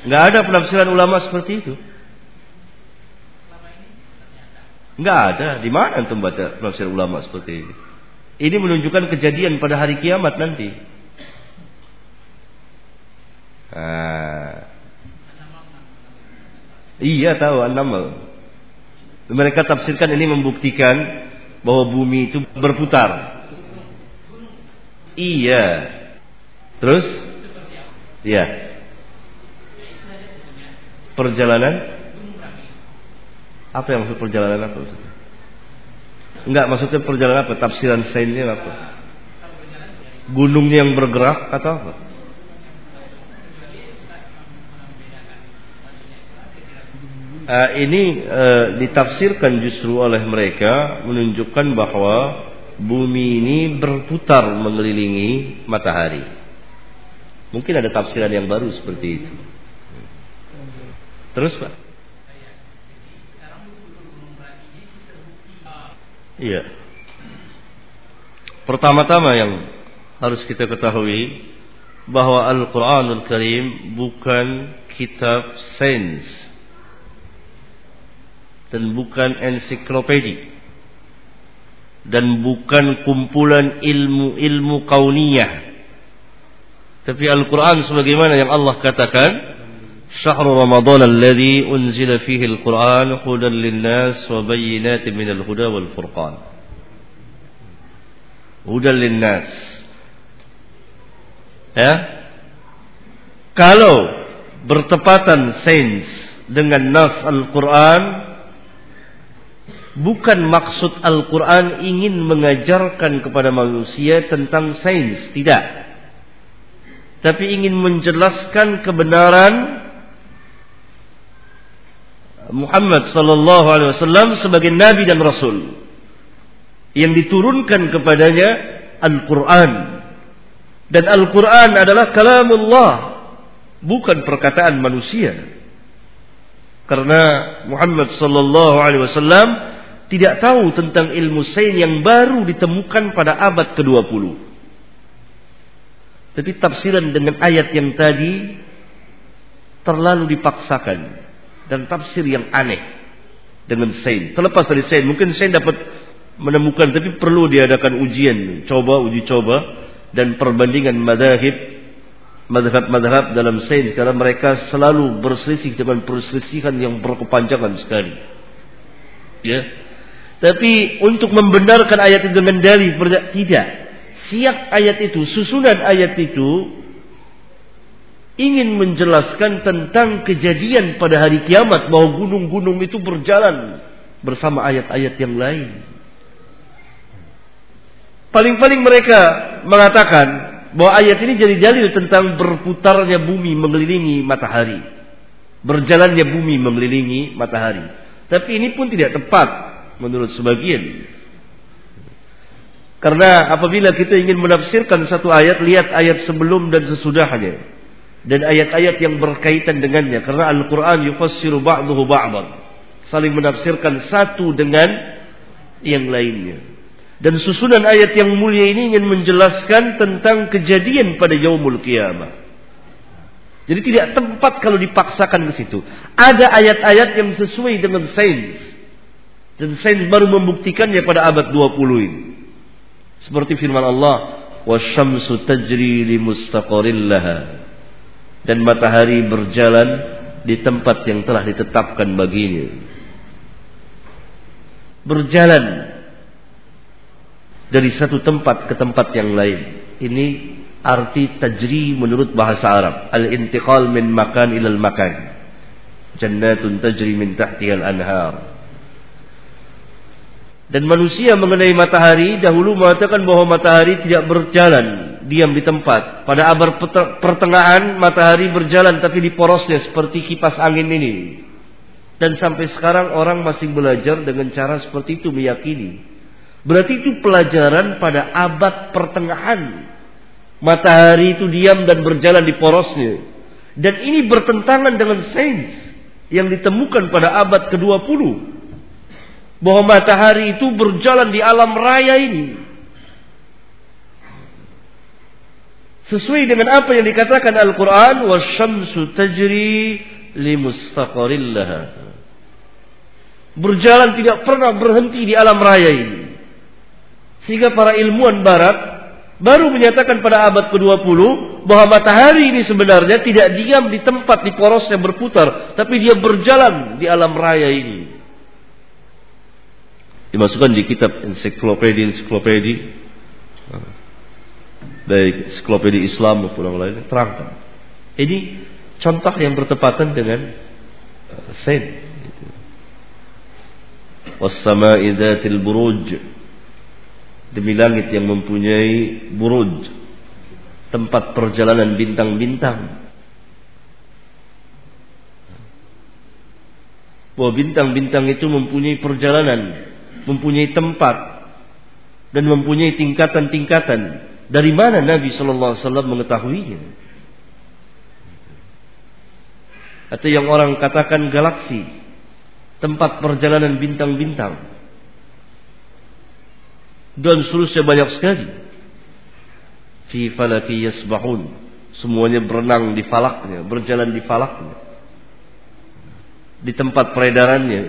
Nggak ada penafsiran ulama seperti itu. Nggak ada. Di mana antum baca penafsiran ulama seperti ini? Ini menunjukkan kejadian pada hari kiamat nanti. Ah. Iya tahu an-namal. Mereka tafsirkan ini membuktikan bahwa bumi itu berputar. Iya. Terus? Iya. Perjalanan? Apa yang maksud perjalanan apa maksudnya? Enggak, maksudnya perjalanan apa? Tafsiran sainnya apa? Gunungnya yang bergerak atau apa? Uh, ini uh, ditafsirkan justru oleh mereka menunjukkan bahwa bumi ini berputar mengelilingi matahari. Mungkin ada tafsiran yang baru seperti itu. Terus Pak? Iya. Pertama-tama yang harus kita ketahui bahwa Al-Quranul Karim bukan kitab sains dan bukan ensiklopedi dan bukan kumpulan ilmu-ilmu kauniyah tapi Al-Quran sebagaimana yang Allah katakan شهر رمضان الذي أنزل فيه القرآن هدى للناس وبينات من الهدى والفرقان هدى للناس ya kalau bertepatan sains dengan nas Al-Quran bukan maksud Al-Quran ingin mengajarkan kepada manusia tentang sains tidak tapi ingin menjelaskan kebenaran Muhammad sallallahu alaihi wasallam sebagai nabi dan rasul yang diturunkan kepadanya Al-Qur'an. Dan Al-Qur'an adalah kalamullah, bukan perkataan manusia. Karena Muhammad sallallahu alaihi wasallam tidak tahu tentang ilmu sains yang baru ditemukan pada abad ke-20. Tapi tafsiran dengan ayat yang tadi terlalu dipaksakan dan tafsir yang aneh dengan Sain. Terlepas dari Sain, mungkin Sain dapat menemukan tapi perlu diadakan ujian, coba uji coba dan perbandingan madhab madhab-madhab dalam Sain karena mereka selalu berselisih dengan perselisihan yang berkepanjangan sekali. Ya. Tapi untuk membenarkan ayat itu dengan dalil tidak. Siap ayat itu, susunan ayat itu ingin menjelaskan tentang kejadian pada hari kiamat bahwa gunung-gunung itu berjalan bersama ayat-ayat yang lain. Paling-paling mereka mengatakan bahwa ayat ini jadi dalil tentang berputarnya bumi mengelilingi matahari. Berjalannya bumi mengelilingi matahari. Tapi ini pun tidak tepat menurut sebagian. Karena apabila kita ingin menafsirkan satu ayat, lihat ayat sebelum dan sesudahnya dan ayat-ayat yang berkaitan dengannya. Karena Al-Qur'an yufassiru ba'dahu ba'dan. Saling menafsirkan satu dengan yang lainnya. Dan susunan ayat yang mulia ini ingin menjelaskan tentang kejadian pada yaumul kiamah jadi tidak tempat kalau dipaksakan ke situ. Ada ayat-ayat yang sesuai dengan sains. Dan sains baru membuktikannya pada abad 20 ini. Seperti firman Allah wasyamsu tajri li mustaqarrin dan matahari berjalan di tempat yang telah ditetapkan baginya. Berjalan dari satu tempat ke tempat yang lain. Ini arti tajri menurut bahasa Arab. Al-intiqal min makan ilal makan. Jannatun tajri min tahtiha al-anhar. Dan manusia mengenai matahari dahulu mengatakan bahwa matahari tidak berjalan diam di tempat. Pada abad pertengahan matahari berjalan tapi di porosnya seperti kipas angin ini. Dan sampai sekarang orang masih belajar dengan cara seperti itu meyakini. Berarti itu pelajaran pada abad pertengahan. Matahari itu diam dan berjalan di porosnya. Dan ini bertentangan dengan sains yang ditemukan pada abad ke-20. Bahwa matahari itu berjalan di alam raya ini Sesuai dengan apa yang dikatakan Al-Quran. Wasyamsu tajri limustaqarillaha. Berjalan tidak pernah berhenti di alam raya ini. Sehingga para ilmuwan barat baru menyatakan pada abad ke-20 bahwa matahari ini sebenarnya tidak diam di tempat di porosnya berputar, tapi dia berjalan di alam raya ini. Dimasukkan di kitab ensiklopedia ensiklopedia baik ensiklopedia Islam maupun yang lain terangkan. Ini contoh yang bertepatan dengan uh, sains. Wassama'i dzatil buruj. Demi langit yang mempunyai buruj. Tempat perjalanan bintang-bintang. Bahwa bintang-bintang itu mempunyai perjalanan mempunyai tempat dan mempunyai tingkatan-tingkatan dari mana Nabi Shallallahu Alaihi Wasallam mengetahuinya atau yang orang katakan galaksi tempat perjalanan bintang-bintang dan seterusnya banyak sekali. Fi falaki yasbahun. Semuanya berenang di falaknya, berjalan di falaknya. Di tempat peredarannya.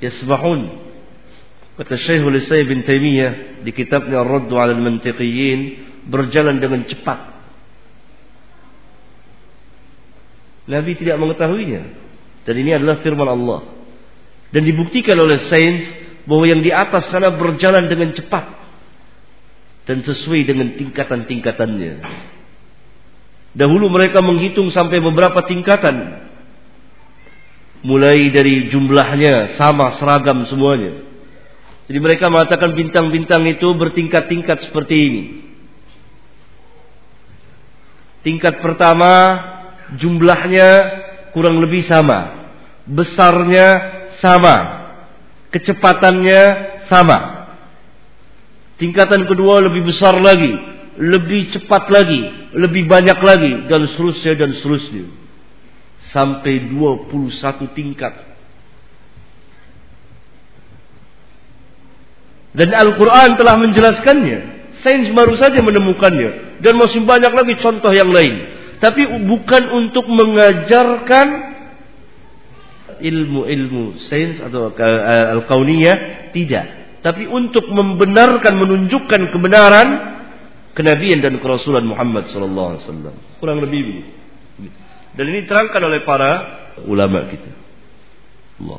Yasbahun. Kata Syekhul Isai bin Taimiyah di kitabnya Ar-Raddu 'ala al-Mantiqiyin berjalan dengan cepat. Nabi tidak mengetahuinya. Dan ini adalah firman Allah. Dan dibuktikan oleh sains bahwa yang di atas sana berjalan dengan cepat dan sesuai dengan tingkatan-tingkatannya. Dahulu mereka menghitung sampai beberapa tingkatan. Mulai dari jumlahnya sama seragam semuanya. Jadi mereka mengatakan bintang-bintang itu bertingkat-tingkat seperti ini. Tingkat pertama jumlahnya kurang lebih sama. Besarnya sama kecepatannya sama. Tingkatan kedua lebih besar lagi, lebih cepat lagi, lebih banyak lagi dan seterusnya dan seterusnya. Sampai 21 tingkat. Dan Al-Quran telah menjelaskannya. Sains baru saja menemukannya. Dan masih banyak lagi contoh yang lain. Tapi bukan untuk mengajarkan ilmu-ilmu sains atau al-kauniyah tidak tapi untuk membenarkan menunjukkan kebenaran kenabian dan kerasulan Muhammad sallallahu alaihi wasallam kurang lebih begitu dan ini terangkan oleh para ulama kita Allah